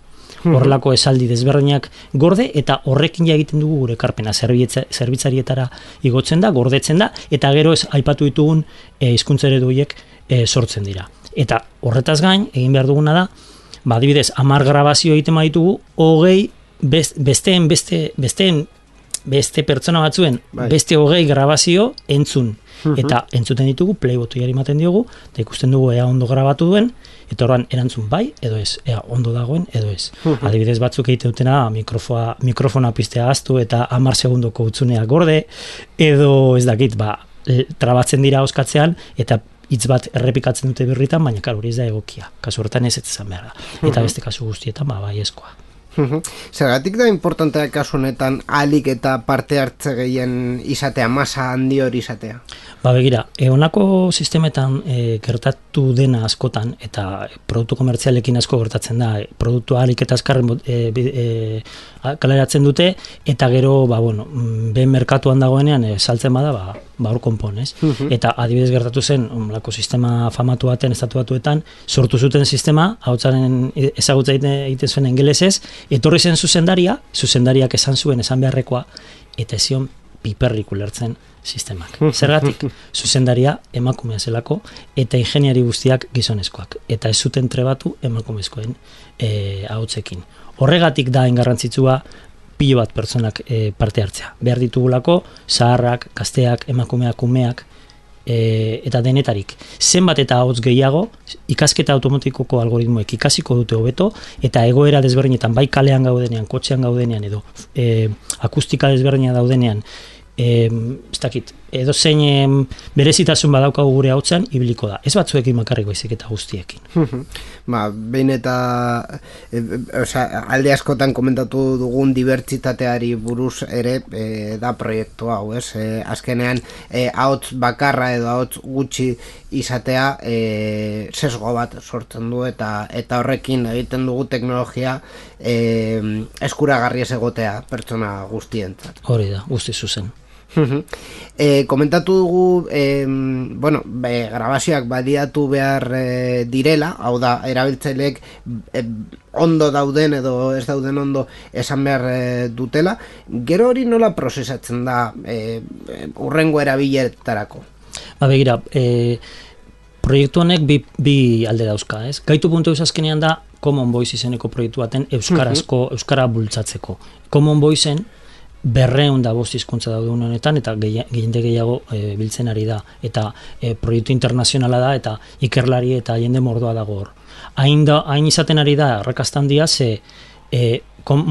horrelako esaldi desberdinak gorde eta horrekin ja egiten dugu gure zerbitza, zerbitzarietara igotzen da, gordetzen da eta gero ez aipatu ditugun e, hizkuntza eredu horiek e, sortzen dira. Eta horretaz gain egin behar duguna da, ba adibidez 10 grabazio egiten baditugu, hogei best, besteen beste besteen beste pertsona batzuen Bai. beste hogei grabazio entzun eta entzuten ditugu play botoiari ematen diogu eta ikusten dugu ea ondo grabatu duen eta orduan erantzun bai edo ez ea ondo dagoen edo ez adibidez batzuk egite dutena mikrofoa mikrofona pistea aztu eta 10 segundoko utzunea gorde edo ez dakit ba trabatzen dira oskatzean eta hitz bat errepikatzen dute birritan, baina karo, hori ez da egokia. Kasu hortan ez ez izan behar da. Eta beste kasu guztietan, ba, bai eskoa. Zergatik da importantea kasu honetan alik eta parte hartze gehien izatea, masa handi hori izatea. Ba begira, e, sistemetan e, gertatu dena askotan, eta produktu komertzialekin asko gertatzen da, e, produktu ahalik eta azkarren e, bi- e, kaleratzen dute, eta gero, ba, bueno, mm, behin merkatuan dagoenean e, saltzen bada, ba, ba hor konpon, ez? Eta adibidez gertatu zen, onlako sistema famatu baten, estatu batuetan, sortu zuten sistema, hautzaren ezagutza egiten zuen ingelesez, etorri zen zuzendaria, zuzendariak esan zuen esan beharrekoa, eta zion piperrik ulertzen sistemak. Zergatik, zuzendaria emakumea zelako eta ingeniari guztiak gizonezkoak. Eta ez zuten trebatu emakumezkoen e, ahotsekin. Horregatik da ingarrantzitsua pilo bat pertsonak e, parte hartzea. Behar ditugulako, zaharrak, gazteak, emakumeak, umeak, e, eta denetarik. Zenbat eta ahots gehiago, ikasketa automatikoko algoritmoek ikasiko dute hobeto, eta egoera desberdinetan, bai kalean gaudenean, kotxean gaudenean, edo e, akustika desberdina daudenean, e, ez dakit, edo zein berezitasun badaukagu gure hautzean, ibiliko da. Ez batzuekin makarrik baizik eta guztiekin. ba, behin eta e, e, osea, alde askotan komentatu dugun dibertsitateari buruz ere e, da proiektu hau, ez? E, azkenean e, ahots bakarra edo ahots gutxi izatea e, sesgo bat sortzen du eta eta horrekin egiten dugu teknologia e, eskuragarri ez egotea pertsona guztientzat. Hori da, guzti zuzen. E, komentatu dugu e, bueno, be, grabazioak baliatu behar e, direla, hau da, erabiltzaileek e, ondo dauden edo ez dauden ondo esan behar e, dutela, gero hori nola prozesatzen da e, urrengo erabiletarako? Ba begira, e, proiektu honek bi, bi alde dauzka, ez? Gaitu puntu eus azkenean da Common Voice izeneko proiektu baten euskarazko, euskara bultzatzeko. Common Voiceen berreun da bost hizkuntza daude une honetan eta gehi- gehiende gehiago e, biltzen ari da eta e, proiektu internazionala da eta ikerlari eta jende mordoa dago hor. Hain, da, hain izaten ari da errakastan dia ze e, kom,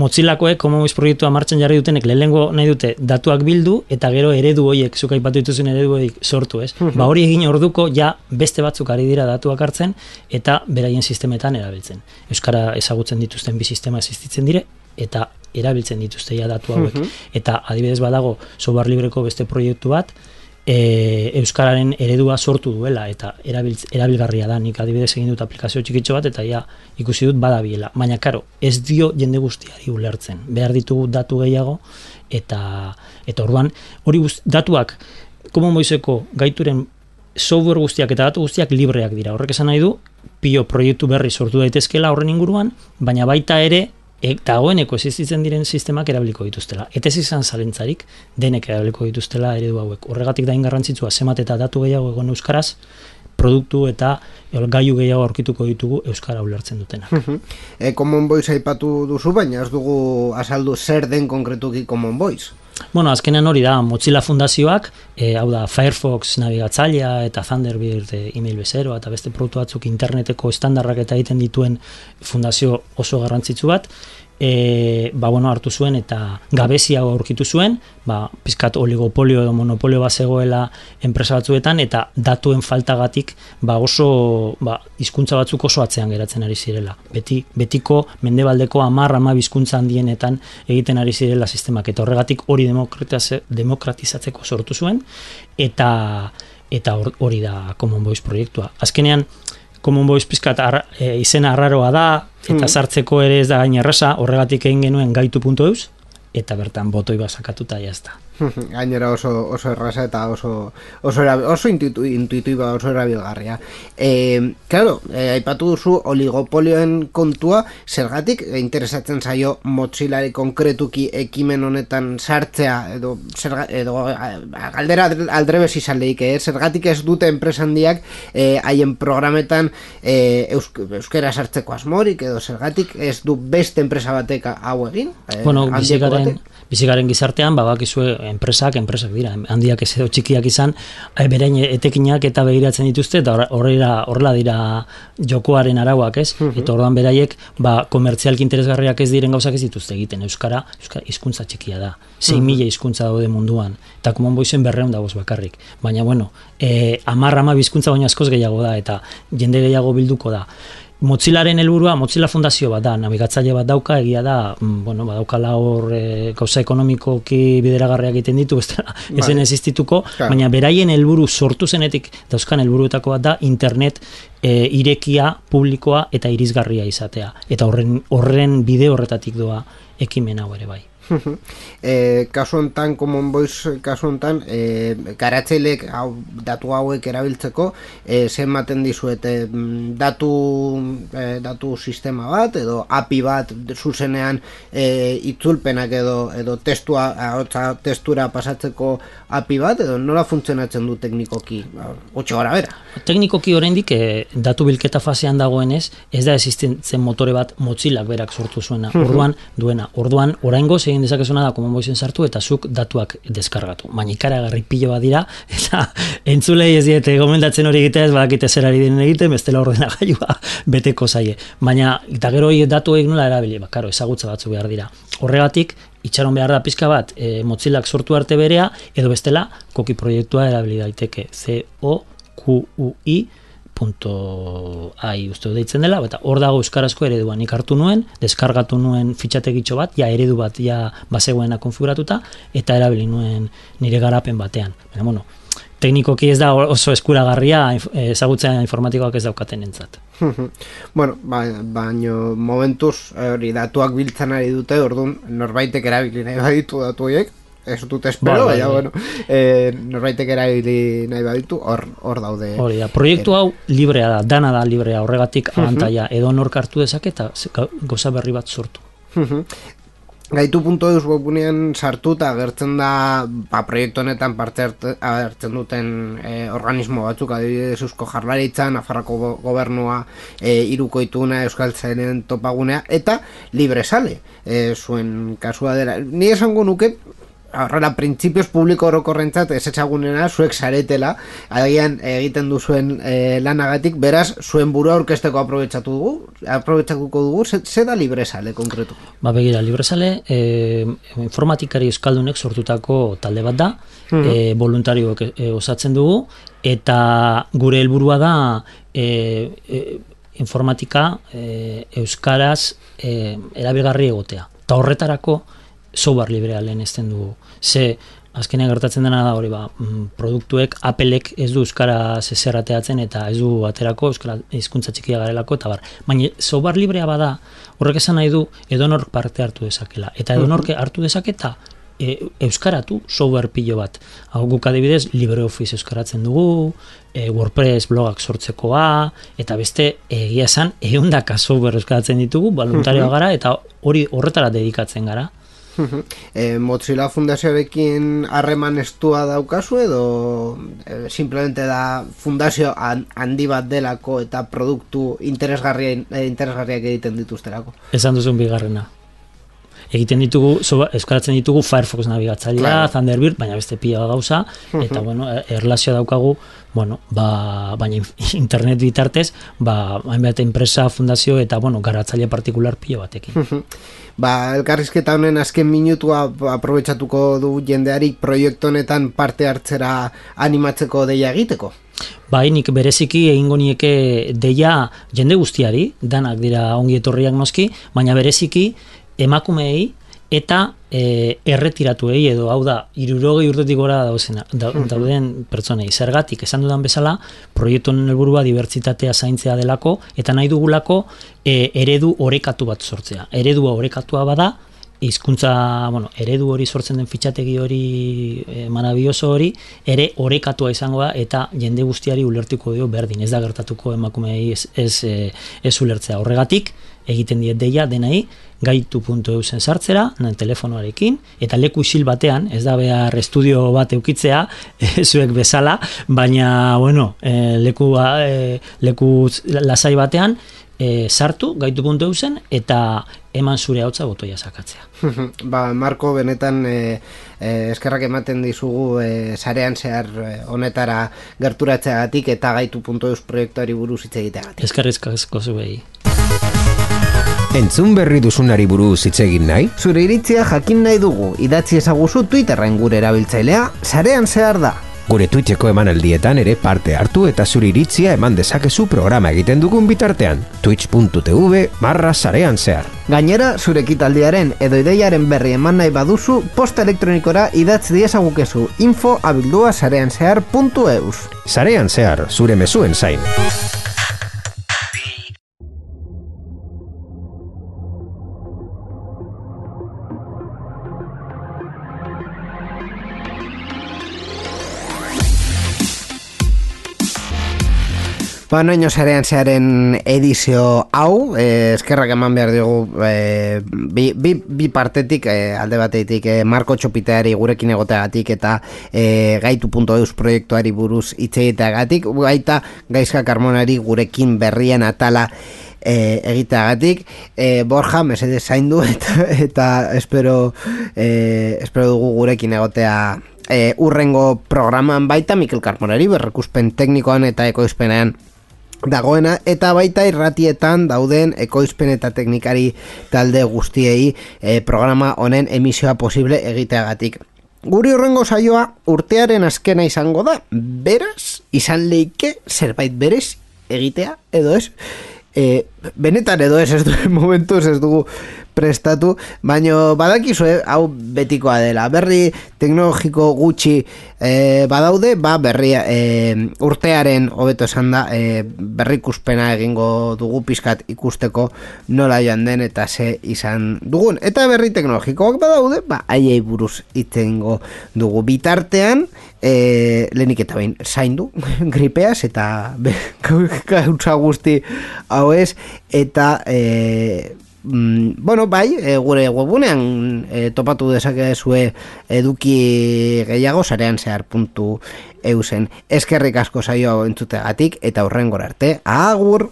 Common Voice proiektua martxan jarri dutenek lehenengo nahi dute datuak bildu eta gero eredu horiek zuk aipatu dituzun eredu horiek sortu, ez? Ba hori egin orduko ja beste batzuk ari dira datuak hartzen eta beraien sistemetan erabiltzen. Euskara ezagutzen dituzten bi sistema existitzen dire eta erabiltzen dituzte ja datu hauek. Eta adibidez badago software libreko beste proiektu bat e, euskararen eredua sortu duela eta erabiltz, erabilgarria da nik adibidez egin dut aplikazio txikitxo bat eta ja ikusi dut badabiela baina karo ez dio jende guztiari ulertzen behar ditugu datu gehiago eta eta orduan hori guzti, datuak Common Voiceko gaituren software guztiak eta datu guztiak libreak dira. Horrek esan nahi du, pio proiektu berri sortu daitezkela horren inguruan, baina baita ere, e, dagoeneko existitzen diren sistemak erabiliko dituztela. Eta ez izan zalentzarik, denek erabiliko dituztela eredu hauek. Horregatik da ingarrantzitsua, zemat eta datu gehiago egon euskaraz, produktu eta gailu gehiago aurkituko ditugu euskara ulertzen dutena. E, Common Voice aipatu duzu, baina ez dugu azaldu zer den konkretuki Common Voice. Bueno, azkenean hori da, Mozilla Fundazioak, e, hau da, Firefox nabigatzailea eta Thunderbird e, email bezeroa eta beste produktu batzuk interneteko estandarrak eta egiten dituen fundazio oso garrantzitsu bat, e, ba, bueno, hartu zuen eta gabezia aurkitu zuen, ba, pizkat oligopolio edo monopolio bat zegoela enpresa batzuetan eta datuen faltagatik ba, oso ba, hizkuntza batzuk oso atzean geratzen ari zirela. Beti, betiko mendebaldeko amar ama bizkuntza handienetan egiten ari zirela sistemak eta horregatik hori demokratizatzeko sortu zuen eta eta hor- hori da Common Voice proiektua. Azkenean Common Voice pizkat arra, e, izena arraroa da eta sartzeko ere ez da gain erraza, horregatik egin genuen gaitu.eus eta bertan botoi bat sakatuta jazta. Gainera oso, oso erraza eta oso, oso, erabi, oso intuitu, intuitiba, oso erabilgarria. E, claro, e, aipatu duzu oligopolioen kontua, zergatik interesatzen zaio motxilari konkretuki ekimen honetan sartzea, edo, zerga, edo a, a, galdera aldrebes izan lehik, eh? zergatik ez dute enpresandiak e, haien programetan e, eusk, euskera sartzeko asmorik, edo zergatik ez du beste enpresa batek hau egin? E, Bueno, handieko bizigaren, gizartean, babakizue enpresak, enpresak dira, handiak ez edo txikiak izan, eh, berain etekinak eta begiratzen dituzte, eta horre- horrela, horrela dira jokoaren arauak, ez? Eta orduan beraiek, ba, komertzialki interesgarriak ez diren gauzak ez dituzte egiten, Euskara, Euskara hizkuntza txikia da, 6 mila hizkuntza daude munduan, eta Common Voiceen berreun dagoz bakarrik, baina bueno, e, amar ama bizkuntza baino askoz gehiago da, eta jende gehiago bilduko da. Motzilaren helburua, Mozilla fundazio bat da, nabigatzaile bat dauka, egia da, mm, bueno, badaukala hor e, gauza ekonomikoki bideragarriak egiten ditu, bestela, ezen existituko, Claro. baina beraien helburu sortu zenetik dauzkan helburuetako bat da internet e, irekia, publikoa eta irizgarria izatea. Eta horren, horren bide horretatik doa ekimen hau ere bai. E, kasu hontan Common Voice kasu hontan e, garatzailek hau, datu hauek erabiltzeko e, zen ematen dizuete mm, datu e, datu sistema bat edo API bat zuzenean e, itzulpenak edo edo testua ahotsa testura pasatzeko API bat edo nola funtzionatzen du teknikoki Ba, gutxi gora bera Teknikoki oraindik e, datu bilketa fasean dagoenez, ez da existentzen motore bat Mozillak berak sortu zuena. Orduan duena. Orduan oraingo egin dezakezuna da Common Voiceen sartu eta zuk datuak deskargatu. Baina ikaragarri pilo bat dira eta entzulei ez diete gomendatzen hori egitea ez badakite zer ari diren egiten, bestela ordenagailua beteko zaie. Baina eta gero horiek datu horiek nola erabili, ba karo, ezagutza batzu behar dira. Horregatik itxaron behar da pizka bat e, Mozillak sortu arte berea edo bestela koki proiektua erabili daiteke. C O Q U I punto ai uste deitzen dela, eta hor dago euskarazko eredua. Nik hartu nuen, deskargatu nuen fitxategitxo bat, ja eredu bat ja bazegoena konfiguratuta, eta erabili nuen nire garapen batean. Baina, bueno, teknikoki ez da oso eskuragarria ezagutzea informatikoak ez daukaten entzat. bueno, ba, baino momentuz hori datuak biltzen ari dute, orduan norbaitek erabili nahi baditu datu horiek, ez dut espero, Bai, bai, baina, bai. bueno, eh, norbaitek erabili nahi baditu, hor, hor daude. Hori da, proiektu hau librea da, dana da librea, horregatik abantaia, edo nork hartu dezake eta ze- ga- goza berri bat sortu. Gaitu.eus webunean sartuta agertzen da ba, proiektu honetan parte hartzen duten e, organismo batzuk adibidez Eusko Jarlaritza, Nafarroko go- gobernua, e, Irukoituna, Euskaltzainen topagunea eta Libresale e, zuen kasua dela. Ni esango nuke horrela printzipioz publiko orokorrentzat ez etzagunena zuek saretela agian egiten duzuen e, lanagatik beraz zuen burua aurkezteko aprobetsatu dugu. Aprobetsatuko dugu ze, ze da libresale konkretu? Ba begira, librezale, e, informatikari euskaldunek sortutako talde bat da, e, voluntarioek e, osatzen dugu, eta gure helburua da e, e, informatika e, euskaraz e, erabilgarri egotea. Eta horretarako software librea lehen ezten dugu. Ze, azkenean gertatzen dena da hori ba, mm, produktuek Applek ez du euskara zezerrateatzen eta ez du aterako euskara hizkuntza txikia garelako eta bar. Baina software librea bada, horrek esan nahi du edonork parte hartu dezakela. Eta edonork hartu dezaketa e, euskaratu software pilo bat. Hau guk adibidez LibreOffice euskaratzen dugu, e, WordPress blogak sortzekoa, eta beste egia esan ehundaka software euskaratzen ditugu, voluntarioa gara eta hori horretara dedikatzen gara. E, Mozilla fundazioarekin harreman estua daukazu edo e, simplemente da fundazio han- handi bat delako eta produktu interesgarria, e, interesgarriak egiten dituzterako Esan duzun bigarrena. Egiten ditugu, euskaratzen ditugu Firefox nabigatzailea, Claro. Thunderbird, baina beste pila gauza, eta bueno, e- erlazioa daukagu, bueno, ba, baina in- internet bitartez, ba, hainbat enpresa, fundazio, eta bueno, garatzaile partikular pilo batekin. Ba, elkarrizketa honen azken minutua aprobetsatuko du jendeari proiektu honetan parte hartzera animatzeko deia egiteko. Bai, nik bereziki egingo nieke deia jende guztiari, danak dira ongi etorriak noski, baina bereziki emakumeei eta e, erretiratuei edo hau da, irurogei urtetik gora dauzena, da, dauden pertsonei. Zergatik, esan dudan bezala, proiektu honen helburua dibertsitatea zaintzea delako, eta nahi dugulako e, eredu orekatu bat sortzea. Eredua orekatua bada, hizkuntza, bueno, eredu hori sortzen den fitxategi hori e, marabioso hori ere orekatua izango da eta jende guztiari ulertuko dio berdin, ez da gertatuko emakumeei ez, ez, e, ez ulertzea. Horregatik, egiten diet deia denai gaitu.eusen sartzera, telefonoarekin, eta leku isil batean, ez da behar estudio bat eukitzea, zuek bezala, baina, bueno, e, leku, e, leku lasai batean, e, sartu gaitu.eusen eta eman zure hautza botoia sakatzea. ba, Marko, benetan e, e, eskerrak ematen dizugu e, sarean zehar honetara gerturatzeagatik eta gaitu.eus proiektuari buruz hitz egiteagatik. Eskerrizko asko zuei. Entzun berri duzunari buruz hitz egin nahi? Zure iritzia jakin nahi dugu, idatzi ezaguzu Twitterren gure erabiltzailea, sarean zehar da. Gure Twitcheko emanaldietan ere parte hartu eta zure iritzia eman dezakezu programa egiten dugun bitartean. Twitch.tv barra sarean zehar. Gainera, zure ekitaldiaren edo ideiaren berri eman nahi baduzu, posta elektronikora idatzi diezagukezu info abildua sarean zehar.eus. Sarean zehar, zure mezuen zain. Ba, noino zarean zearen edizio hau, eh, eskerrak eman behar dugu eh, bi, bi, bi partetik, eh, alde batetik, eh, Marko Txopiteari gurekin egoteagatik eta eh, gaitu.eus proiektuari buruz itzeiteagatik, baita gaizka karmonari gurekin berrien atala e, egiteagatik. E, Borja mesede zaindu eta, eta espero, e, espero dugu gurekin egotea e, urrengo programan. Baita Mikel Karmonari berrekuspen teknikoan eta ekoizpenean dagoena eta baita irratietan dauden ekoizpen eta teknikari talde guztiei e, programa honen emisioa posible egiteagatik. Guri horrengo saioa urtearen azkena izango da, beraz, izan leike zerbait berez egitea, edo ez? E, benetan edo ez ez du, momentuz ez dugu prestatu, baino badakizu, eh, hau betikoa dela. Berri teknologiko gutxi e, badaude, ba berri e, urtearen hobeto esan da, e, berrikuspena egingo dugu pizkat ikusteko nola joan den eta ze izan dugun. Eta berri teknologikoak badaude, ba haiei buruz itzengo dugu bitartean, e, lehenik eta behin zaindu gripeaz eta gautza guzti hau ez eta e, mm, bueno, bai, e, gure webunean e, topatu dezakezue eduki gehiago sarean zehar puntu eusen. Eskerrik asko saio entzutegatik eta horren arte, agur!